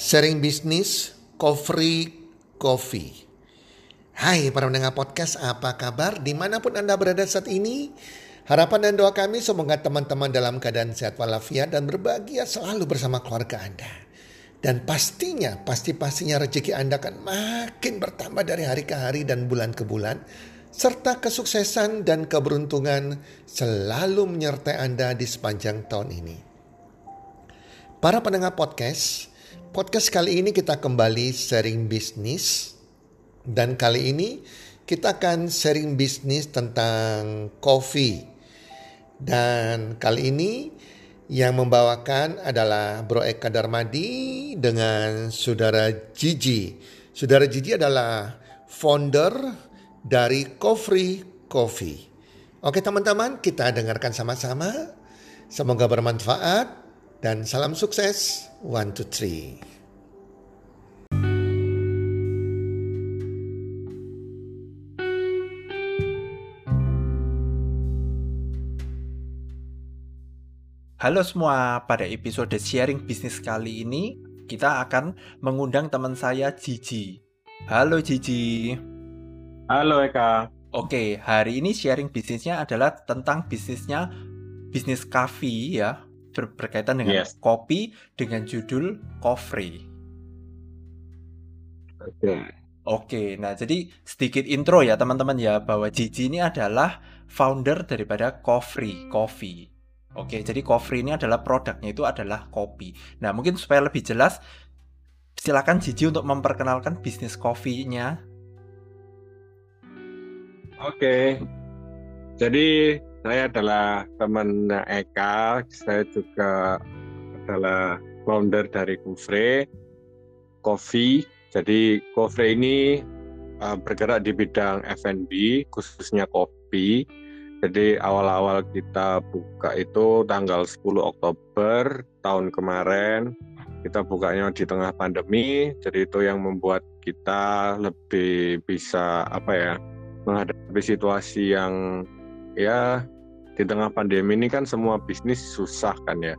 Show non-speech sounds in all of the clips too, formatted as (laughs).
Sharing bisnis, coffee, coffee. Hai para pendengar podcast, apa kabar? Di mana pun Anda berada saat ini, harapan dan doa kami semoga teman-teman dalam keadaan sehat walafiat dan berbahagia selalu bersama keluarga Anda. Dan pastinya, pasti-pastinya rezeki Anda akan makin bertambah dari hari ke hari dan bulan ke bulan. Serta kesuksesan dan keberuntungan selalu menyertai Anda di sepanjang tahun ini. Para pendengar podcast, podcast kali ini kita kembali sharing bisnis. Dan kali ini kita akan sharing bisnis tentang kopi. Dan kali ini yang membawakan adalah Bro Eka Darmadi dengan Saudara Gigi. Saudara Gigi adalah founder dari Coffee Coffee. Oke teman-teman, kita dengarkan sama-sama. Semoga bermanfaat dan salam sukses. One, two, three. Halo semua, pada episode sharing bisnis kali ini kita akan mengundang teman saya Gigi. Halo Gigi. Halo Eka. Oke, hari ini sharing bisnisnya adalah tentang bisnisnya bisnis kafe ya, ber berkaitan dengan yes. kopi dengan judul Coffee. Oke. Oke, nah jadi sedikit intro ya teman-teman ya bahwa Gigi ini adalah founder daripada Coffee Coffee. Oke, jadi coffee ini adalah produknya itu adalah kopi. Nah, mungkin supaya lebih jelas, silakan Jiji untuk memperkenalkan bisnis kopinya. Oke, jadi saya adalah teman Eka, saya juga adalah founder dari Kufre Coffee. Jadi Kufre ini uh, bergerak di bidang F&B, khususnya kopi jadi awal-awal kita buka itu tanggal 10 Oktober tahun kemarin. Kita bukanya di tengah pandemi, jadi itu yang membuat kita lebih bisa apa ya menghadapi situasi yang ya di tengah pandemi ini kan semua bisnis susah kan ya.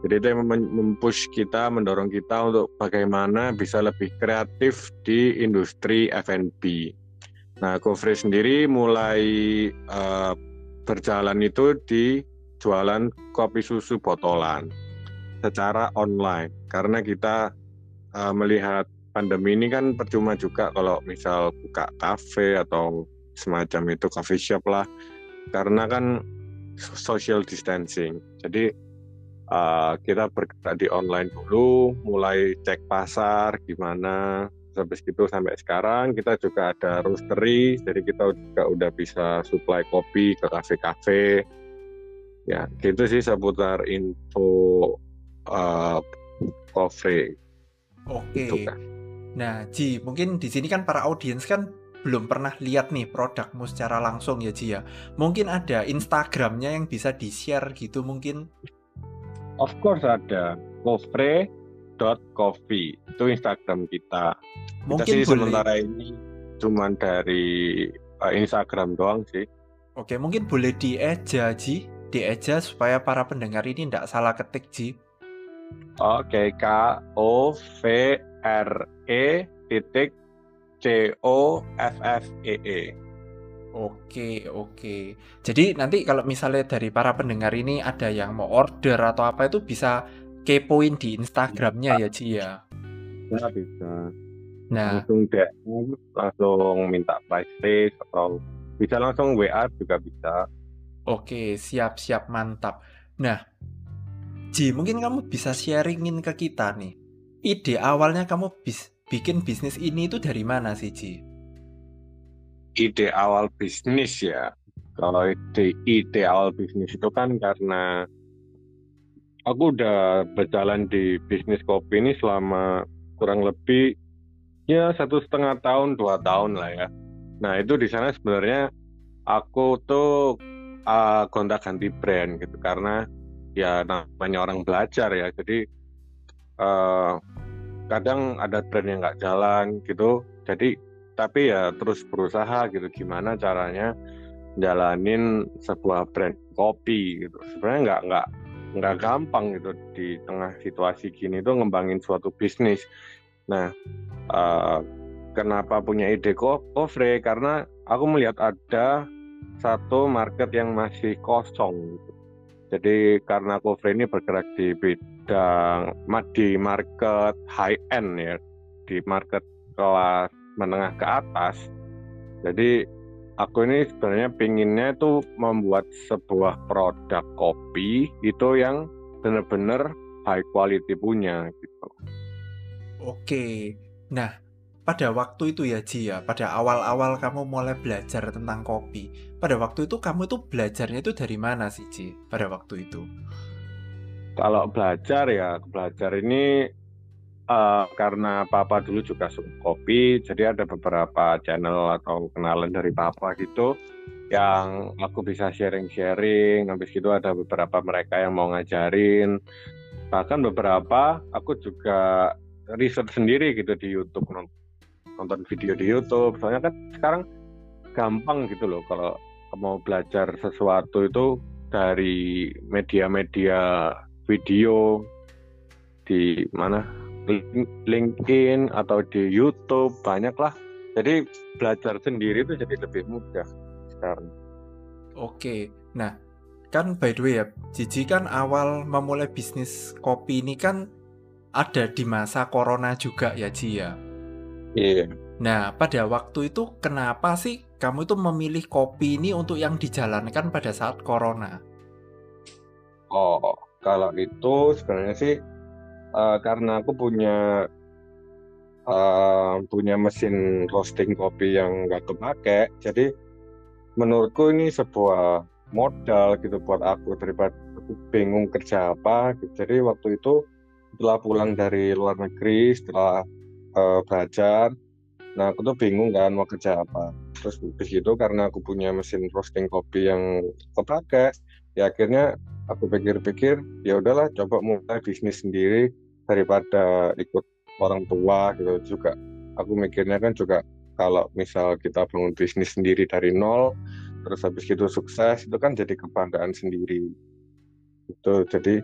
Jadi itu yang mempush kita, mendorong kita untuk bagaimana bisa lebih kreatif di industri F&B. Nah, GoFree sendiri mulai uh, berjalan itu di jualan kopi susu botolan secara online karena kita uh, melihat pandemi ini kan percuma juga kalau misal buka kafe atau semacam itu coffee shop lah karena kan social distancing. Jadi uh, kita bergerak di online dulu mulai cek pasar gimana. Habis itu sampai sekarang kita juga ada roastery jadi kita juga udah bisa supply kopi ke kafe-kafe. Ya gitu sih seputar info uh, coffee. Oke. Gitu kan. nah Ji mungkin di sini kan para audiens kan belum pernah lihat nih produkmu secara langsung ya Ji ya mungkin ada Instagramnya yang bisa di share gitu mungkin of course ada coffee coffee itu Instagram kita. Mungkin kita sih boleh. sementara ini cuma dari uh, Instagram doang sih. Oke, mungkin boleh dieja Ji, dieja supaya para pendengar ini tidak salah ketik Ji. Oke, K O V R E titik C O F F E E. Oke, oke. Jadi nanti kalau misalnya dari para pendengar ini ada yang mau order atau apa itu bisa kepoin di Instagramnya ya Ci ya. Bisa bisa. Nah, langsung DM, langsung minta price list atau bisa langsung WA juga bisa. Oke, siap-siap mantap. Nah, Ji, mungkin kamu bisa sharingin ke kita nih. Ide awalnya kamu bis bikin bisnis ini itu dari mana sih, Ji? Ide awal bisnis ya. Kalau ide, ide awal bisnis itu kan karena aku udah berjalan di bisnis kopi ini selama kurang lebih ya satu setengah tahun dua tahun lah ya. Nah itu di sana sebenarnya aku tuh uh, gonta ganti brand gitu karena ya namanya orang belajar ya. Jadi uh, kadang ada brand yang nggak jalan gitu. Jadi tapi ya terus berusaha gitu gimana caranya jalanin sebuah brand kopi gitu. Sebenarnya nggak nggak nggak gampang gitu di tengah situasi gini tuh ngembangin suatu bisnis. Nah, uh, kenapa punya ide Kofre? Karena aku melihat ada satu market yang masih kosong. Gitu. Jadi karena Kofre ini bergerak di bidang di market high end ya, di market kelas menengah ke atas. Jadi aku ini sebenarnya pinginnya itu membuat sebuah produk kopi itu yang benar-benar high quality punya gitu. Oke, nah pada waktu itu ya Ji ya, pada awal-awal kamu mulai belajar tentang kopi, pada waktu itu kamu itu belajarnya itu dari mana sih Ji pada waktu itu? Kalau belajar ya, belajar ini uh, karena papa dulu juga suka kopi, jadi ada beberapa channel atau kenalan dari papa gitu yang aku bisa sharing-sharing. Habis itu ada beberapa mereka yang mau ngajarin. Bahkan beberapa aku juga riset sendiri gitu di YouTube nonton video di YouTube. Soalnya kan sekarang gampang gitu loh kalau mau belajar sesuatu itu dari media-media video di mana LinkedIn atau di YouTube banyak lah. Jadi belajar sendiri itu jadi lebih mudah sekarang. Oke, nah kan by the way ya, Jiji kan awal memulai bisnis kopi ini kan ada di masa corona juga ya Ji ya. Iya. Yeah. Nah pada waktu itu kenapa sih kamu itu memilih kopi ini untuk yang dijalankan pada saat corona? Oh, kalau itu sebenarnya sih uh, karena aku punya uh, punya mesin roasting kopi yang nggak kepake jadi menurutku ini sebuah modal gitu buat aku daripada aku bingung kerja apa gitu. jadi waktu itu setelah pulang dari luar negeri setelah uh, belajar. Nah aku tuh bingung kan mau kerja apa. Terus di situ karena aku punya mesin roasting kopi yang kepake ya akhirnya aku pikir-pikir ya udahlah coba mulai bisnis sendiri daripada ikut orang tua gitu. Juga aku mikirnya kan juga kalau misal kita bangun bisnis sendiri dari nol terus habis itu sukses itu kan jadi kebanggaan sendiri. Itu jadi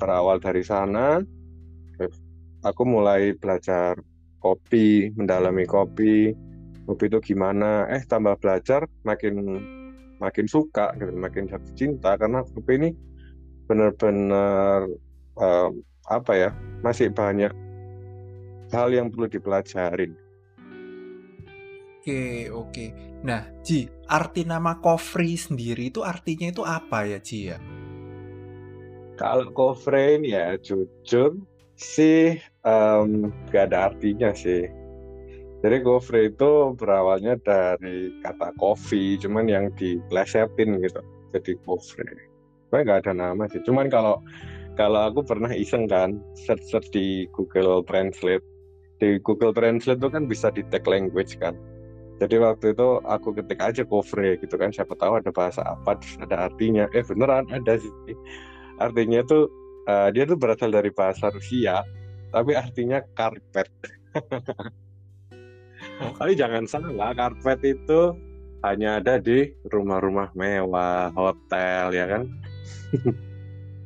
berawal dari sana aku mulai belajar kopi mendalami kopi kopi itu gimana eh tambah belajar makin makin suka gitu makin jatuh cinta karena kopi ini benar-benar um, apa ya masih banyak hal yang perlu dipelajarin. Oke oke. Nah Ji, arti nama Kofri sendiri itu artinya itu apa ya Ji ya? Kalau Kofri ini ya jujur sih um, gak ada artinya sih. Jadi Kofri itu berawalnya dari kata kopi, cuman yang diplesetin gitu. Jadi Kofri. Sebenarnya nggak ada nama sih. Cuman kalau kalau aku pernah iseng kan search search di Google Translate di Google Translate itu kan bisa di tag language kan jadi waktu itu aku ketik aja kofre gitu kan siapa tahu ada bahasa apa ada artinya eh beneran ada sih artinya itu uh, dia tuh berasal dari bahasa Rusia tapi artinya karpet oh. tapi jangan salah karpet itu hanya ada di rumah-rumah mewah hotel ya kan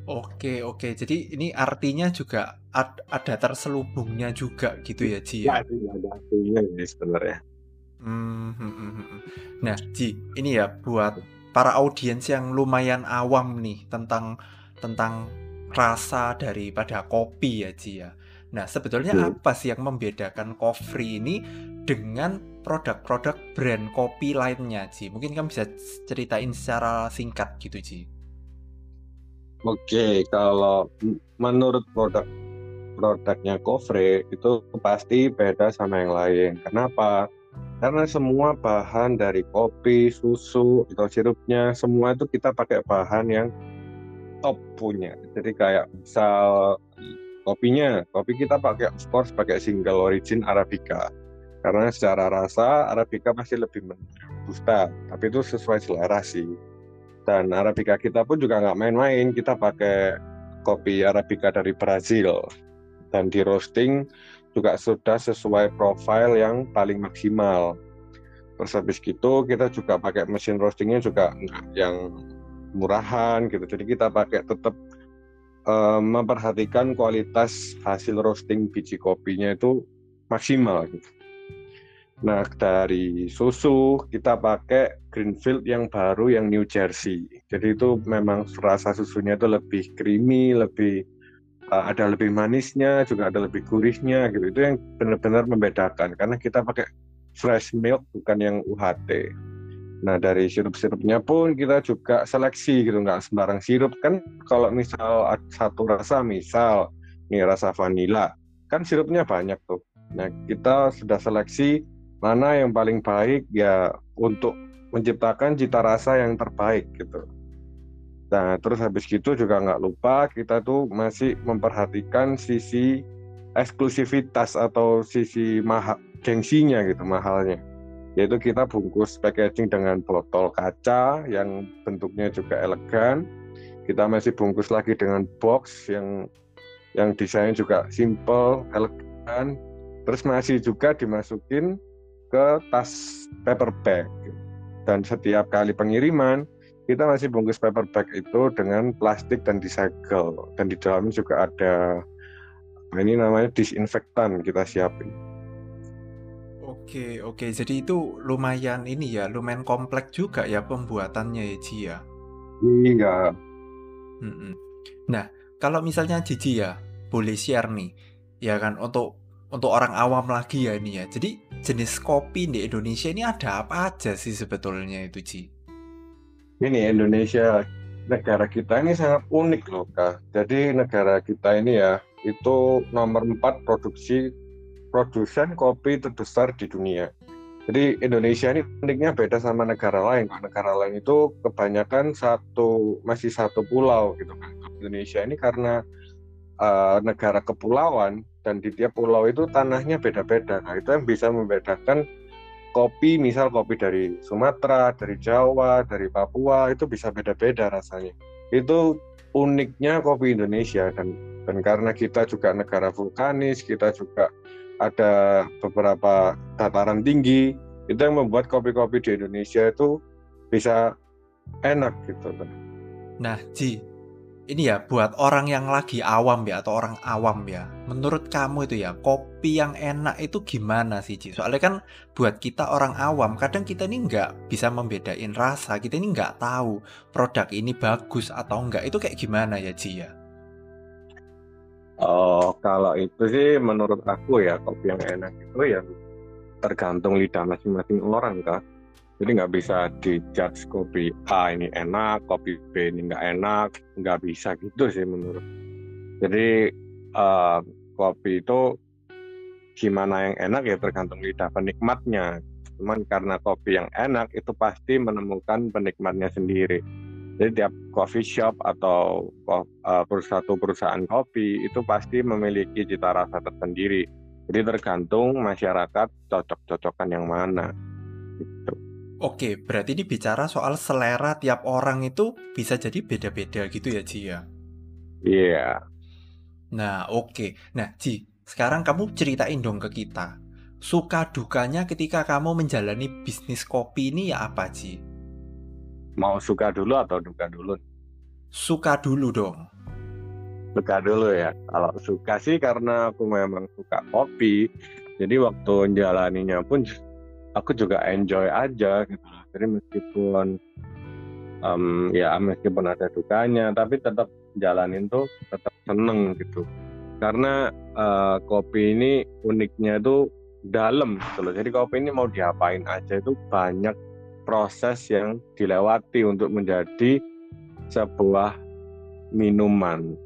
Oke, oke. Jadi ini artinya juga ad, ada terselubungnya juga gitu ya, Ji? Ya, ya ada artinya ini sebenarnya. Hmm, hmm, hmm, hmm. Nah, Ji, ini ya buat para audiens yang lumayan awam nih tentang tentang rasa daripada kopi ya, Ji ya. Nah, sebetulnya hmm. apa sih yang membedakan Coffee ini dengan produk-produk brand kopi lainnya, Ji? Mungkin kamu bisa ceritain secara singkat gitu, Ji. Oke, kalau menurut produk produknya Kofre itu pasti beda sama yang lain. Kenapa? Karena semua bahan dari kopi, susu, atau sirupnya, semua itu kita pakai bahan yang top punya. Jadi kayak misal kopinya, kopi kita pakai course pakai single origin Arabica. Karena secara rasa Arabica pasti lebih robusta, tapi itu sesuai selera sih. Dan Arabica kita pun juga nggak main-main. Kita pakai kopi Arabica dari Brazil. Dan di roasting juga sudah sesuai profil yang paling maksimal. Terus habis gitu kita juga pakai mesin roastingnya juga yang murahan gitu. Jadi kita pakai tetap uh, memperhatikan kualitas hasil roasting biji kopinya itu maksimal gitu. Nah, dari susu kita pakai Greenfield yang baru yang New Jersey. Jadi itu memang rasa susunya itu lebih creamy, lebih uh, ada lebih manisnya, juga ada lebih gurihnya gitu. Itu yang benar-benar membedakan karena kita pakai fresh milk bukan yang UHT. Nah dari sirup-sirupnya pun kita juga seleksi gitu, nggak sembarang sirup kan. Kalau misal satu rasa, misal nih rasa vanila, kan sirupnya banyak tuh. Nah kita sudah seleksi mana yang paling baik ya untuk menciptakan cita rasa yang terbaik gitu. Nah terus habis gitu juga nggak lupa kita tuh masih memperhatikan sisi eksklusivitas atau sisi mahal gengsinya gitu mahalnya yaitu kita bungkus packaging dengan botol kaca yang bentuknya juga elegan. Kita masih bungkus lagi dengan box yang yang desain juga simple, elegan. Terus masih juga dimasukin ke tas paper bag. Dan setiap kali pengiriman, kita masih bungkus paper bag itu dengan plastik dan disegel. Dan di dalamnya juga ada ini namanya disinfektan kita siapin. Oke, oke. Jadi itu lumayan ini ya, lumayan kompleks juga ya pembuatannya ya, Ji ya? Iya. Mm-mm. Nah, kalau misalnya Cici ya, boleh share nih, ya kan untuk untuk orang awam lagi ya ini ya. Jadi jenis kopi di Indonesia ini ada apa aja sih sebetulnya itu Ji? Ini Indonesia negara kita ini sangat unik loh kak. Jadi negara kita ini ya itu nomor 4 produksi produsen kopi terbesar di dunia. Jadi Indonesia ini uniknya beda sama negara lain. Negara lain itu kebanyakan satu masih satu pulau gitu kan. Indonesia ini karena uh, negara kepulauan dan di tiap pulau itu tanahnya beda-beda. Nah, itu yang bisa membedakan kopi, misal kopi dari Sumatera, dari Jawa, dari Papua itu bisa beda-beda rasanya. Itu uniknya kopi Indonesia dan dan karena kita juga negara vulkanis, kita juga ada beberapa dataran tinggi itu yang membuat kopi-kopi di Indonesia itu bisa enak gitu Nah, Ji, ini ya buat orang yang lagi awam ya atau orang awam ya. Menurut kamu itu ya kopi yang enak itu gimana sih Ji? Soalnya kan buat kita orang awam kadang kita ini nggak bisa membedain rasa, kita ini nggak tahu produk ini bagus atau enggak. Itu kayak gimana ya Ji ya? Oh, kalau itu sih menurut aku ya kopi yang enak itu ya tergantung lidah masing-masing orang kak. Jadi nggak bisa dijudge kopi A ini enak, kopi B ini nggak enak, nggak bisa gitu sih menurut. Jadi uh, kopi itu gimana yang enak ya tergantung lidah penikmatnya. Cuman karena kopi yang enak itu pasti menemukan penikmatnya sendiri. Jadi tiap coffee shop atau uh, satu perusahaan kopi itu pasti memiliki cita rasa tersendiri. Jadi tergantung masyarakat cocok-cocokan yang mana. Gitu. Oke, berarti ini bicara soal selera tiap orang itu bisa jadi beda-beda gitu ya, Ji ya? Iya. Yeah. Nah, oke. Nah, Ji, sekarang kamu ceritain dong ke kita. Suka dukanya ketika kamu menjalani bisnis kopi ini ya apa, Ji? Mau suka dulu atau duka dulu? Suka dulu dong. Suka dulu ya. Kalau suka sih karena aku memang suka kopi. Jadi waktu menjalaninya pun aku juga enjoy aja gitu. Jadi meskipun um, ya meskipun ada dukanya, tapi tetap jalanin tuh tetap seneng gitu. Karena uh, kopi ini uniknya itu dalam gitu loh. Jadi kopi ini mau diapain aja itu banyak proses yang dilewati untuk menjadi sebuah minuman.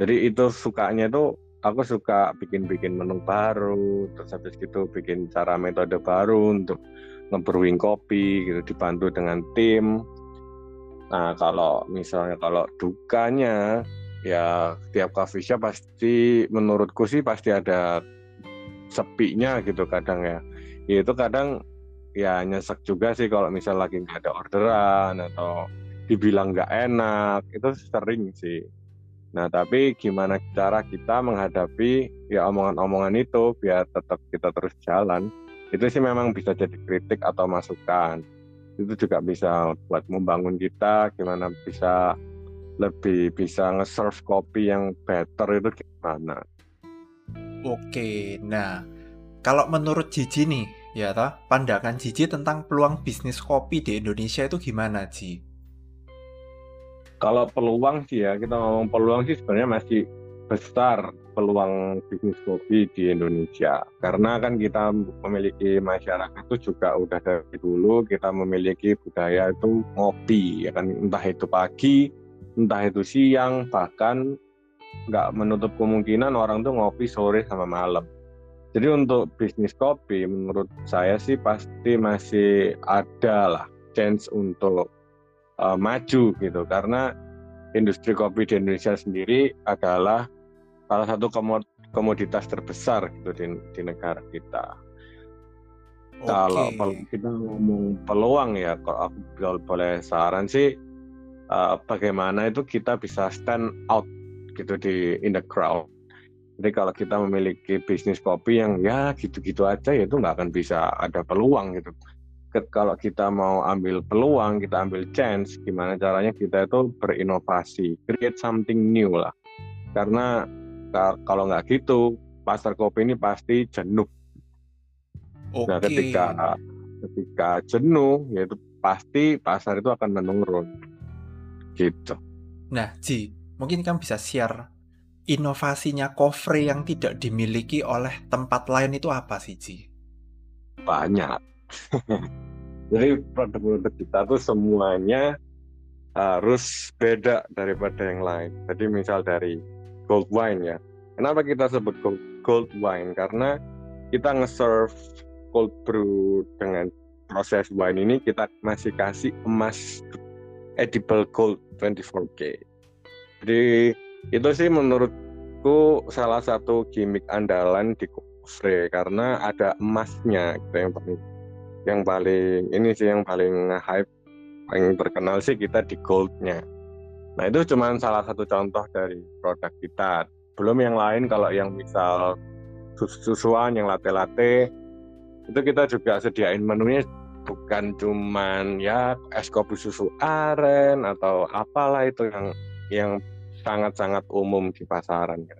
Jadi itu sukanya itu aku suka bikin-bikin menu baru, terus habis itu bikin cara metode baru untuk ngebrewing kopi gitu dibantu dengan tim. Nah, kalau misalnya kalau dukanya ya tiap coffee shop pasti menurutku sih pasti ada sepinya gitu kadang ya. Itu kadang ya nyesek juga sih kalau misal lagi nggak ada orderan atau dibilang nggak enak itu sering sih nah tapi gimana cara kita menghadapi ya omongan-omongan itu biar tetap kita terus jalan itu sih memang bisa jadi kritik atau masukan itu juga bisa buat membangun kita gimana bisa lebih bisa nge-serve kopi yang better itu gimana? Oke, nah kalau menurut Jiji nih, ya toh, pandangan Jiji tentang peluang bisnis kopi di Indonesia itu gimana, Ji? Kalau peluang sih ya, kita ngomong peluang sih sebenarnya masih besar peluang bisnis kopi di Indonesia. Karena kan kita memiliki masyarakat itu juga udah dari dulu kita memiliki budaya itu ngopi, ya kan entah itu pagi, entah itu siang, bahkan nggak menutup kemungkinan orang tuh ngopi sore sama malam. Jadi untuk bisnis kopi menurut saya sih pasti masih ada lah chance untuk uh, maju gitu karena industri kopi di Indonesia sendiri adalah salah satu komoditas terbesar gitu di, di negara kita. Okay. Kalau kita ngomong peluang ya, kalau aku boleh saran sih uh, bagaimana itu kita bisa stand out gitu di in the crowd. Jadi kalau kita memiliki bisnis kopi yang ya gitu-gitu aja ya itu nggak akan bisa ada peluang gitu. Kalau kita mau ambil peluang, kita ambil chance, gimana caranya kita itu berinovasi, create something new lah. Karena kalau nggak gitu, pasar kopi ini pasti jenuh. Okay. Nah ketika ketika jenuh, yaitu pasti pasar itu akan menurun. Gitu. Nah, Ji, mungkin kamu bisa share inovasinya Kofre yang tidak dimiliki oleh tempat lain itu apa sih, Ji? Banyak. (laughs) Jadi produk-produk kita tuh semuanya harus beda daripada yang lain. Jadi misal dari gold wine ya. Kenapa kita sebut gold, wine? Karena kita nge-serve cold brew dengan proses wine ini kita masih kasih emas edible gold 24K. Jadi itu sih menurutku salah satu gimmick andalan di Kufre karena ada emasnya gitu yang paling yang paling ini sih yang paling hype paling terkenal sih kita di goldnya. Nah itu cuma salah satu contoh dari produk kita. Belum yang lain kalau yang misal susuan yang latte-latte itu kita juga sediain menunya bukan cuman ya es kopi susu aren atau apalah itu yang yang sangat-sangat umum di pasaran ya.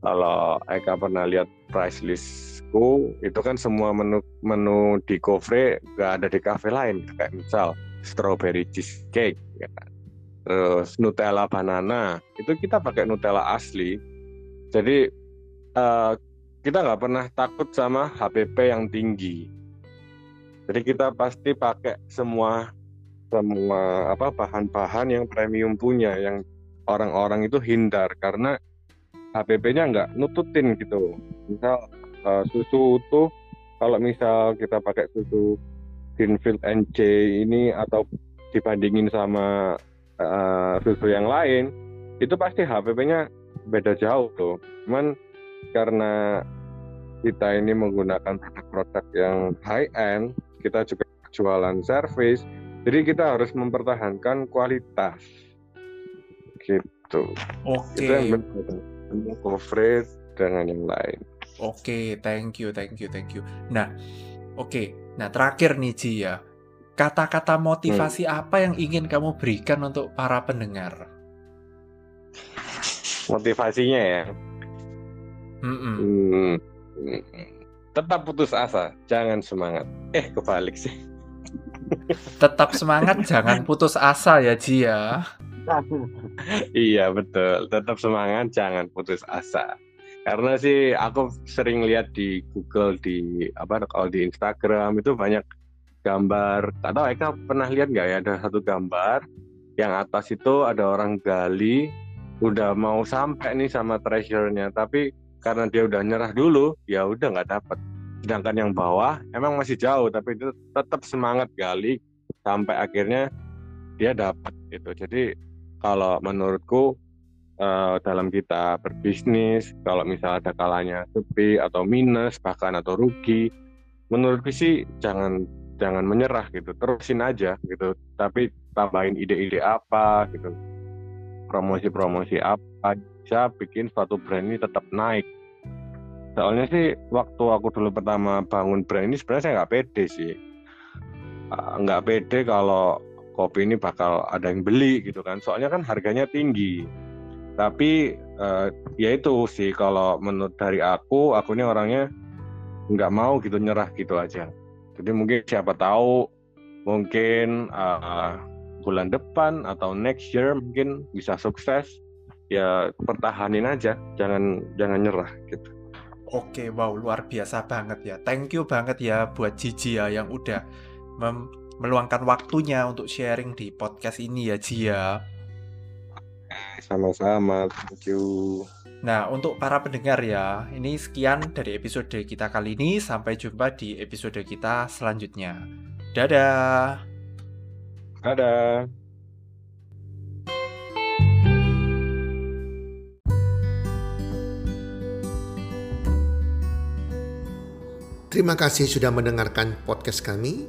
Kalau Eka pernah lihat price listku itu kan semua menu menu di Kofre gak ada di kafe lain kayak misal strawberry cheesecake ya kan. Terus Nutella banana itu kita pakai Nutella asli. Jadi uh, kita nggak pernah takut sama HPP yang tinggi jadi kita pasti pakai semua semua apa bahan-bahan yang premium punya yang orang-orang itu hindar karena HPP-nya nggak nututin gitu. Misal uh, susu tuh kalau misal kita pakai susu Greenfield NJ ini atau dibandingin sama uh, susu yang lain itu pasti HPP-nya beda jauh tuh. Cuman karena kita ini menggunakan produk-produk yang high end kita juga jualan service. Jadi kita harus mempertahankan kualitas. Gitu. Oke. Okay. Itu yang benar coverage dengan yang lain. Oke, okay, thank you, thank you, thank you. Nah, oke. Okay. Nah, terakhir nih Ji ya. Kata-kata motivasi hmm. apa yang ingin kamu berikan untuk para pendengar? Motivasinya ya. Mm -mm. Hmm tetap putus asa, jangan semangat. Eh, kebalik sih. Tetap semangat, (laughs) jangan putus asa ya, Ji ya. Iya, betul. Tetap semangat, jangan putus asa. Karena sih aku sering lihat di Google, di apa kalau di Instagram itu banyak gambar. Atau Eka pernah lihat nggak ya ada satu gambar yang atas itu ada orang gali udah mau sampai nih sama treasure-nya tapi karena dia udah nyerah dulu ya udah nggak dapat sedangkan yang bawah emang masih jauh tapi itu tetap semangat gali sampai akhirnya dia dapat gitu jadi kalau menurutku uh, dalam kita berbisnis kalau misal ada kalanya sepi atau minus bahkan atau rugi menurutku sih jangan jangan menyerah gitu terusin aja gitu. Tapi tambahin ide-ide apa gitu promosi-promosi apa bisa bikin suatu brand ini tetap naik. Soalnya sih waktu aku dulu pertama bangun brand ini sebenarnya saya nggak pede sih. Ah, nggak pede kalau kopi ini bakal ada yang beli gitu kan. Soalnya kan harganya tinggi. Tapi uh, ya itu sih kalau menurut dari aku, aku ini orangnya nggak mau gitu nyerah gitu aja. Jadi mungkin siapa tahu mungkin uh, bulan depan atau next year mungkin bisa sukses. Ya pertahanin aja, jangan jangan nyerah gitu. Oke, wow luar biasa banget ya. Thank you banget ya buat Gigi ya yang udah meluangkan waktunya untuk sharing di podcast ini ya Ji ya. Sama-sama, thank you. Nah, untuk para pendengar ya, ini sekian dari episode kita kali ini. Sampai jumpa di episode kita selanjutnya. Dadah. Dadah. Terima kasih sudah mendengarkan podcast kami.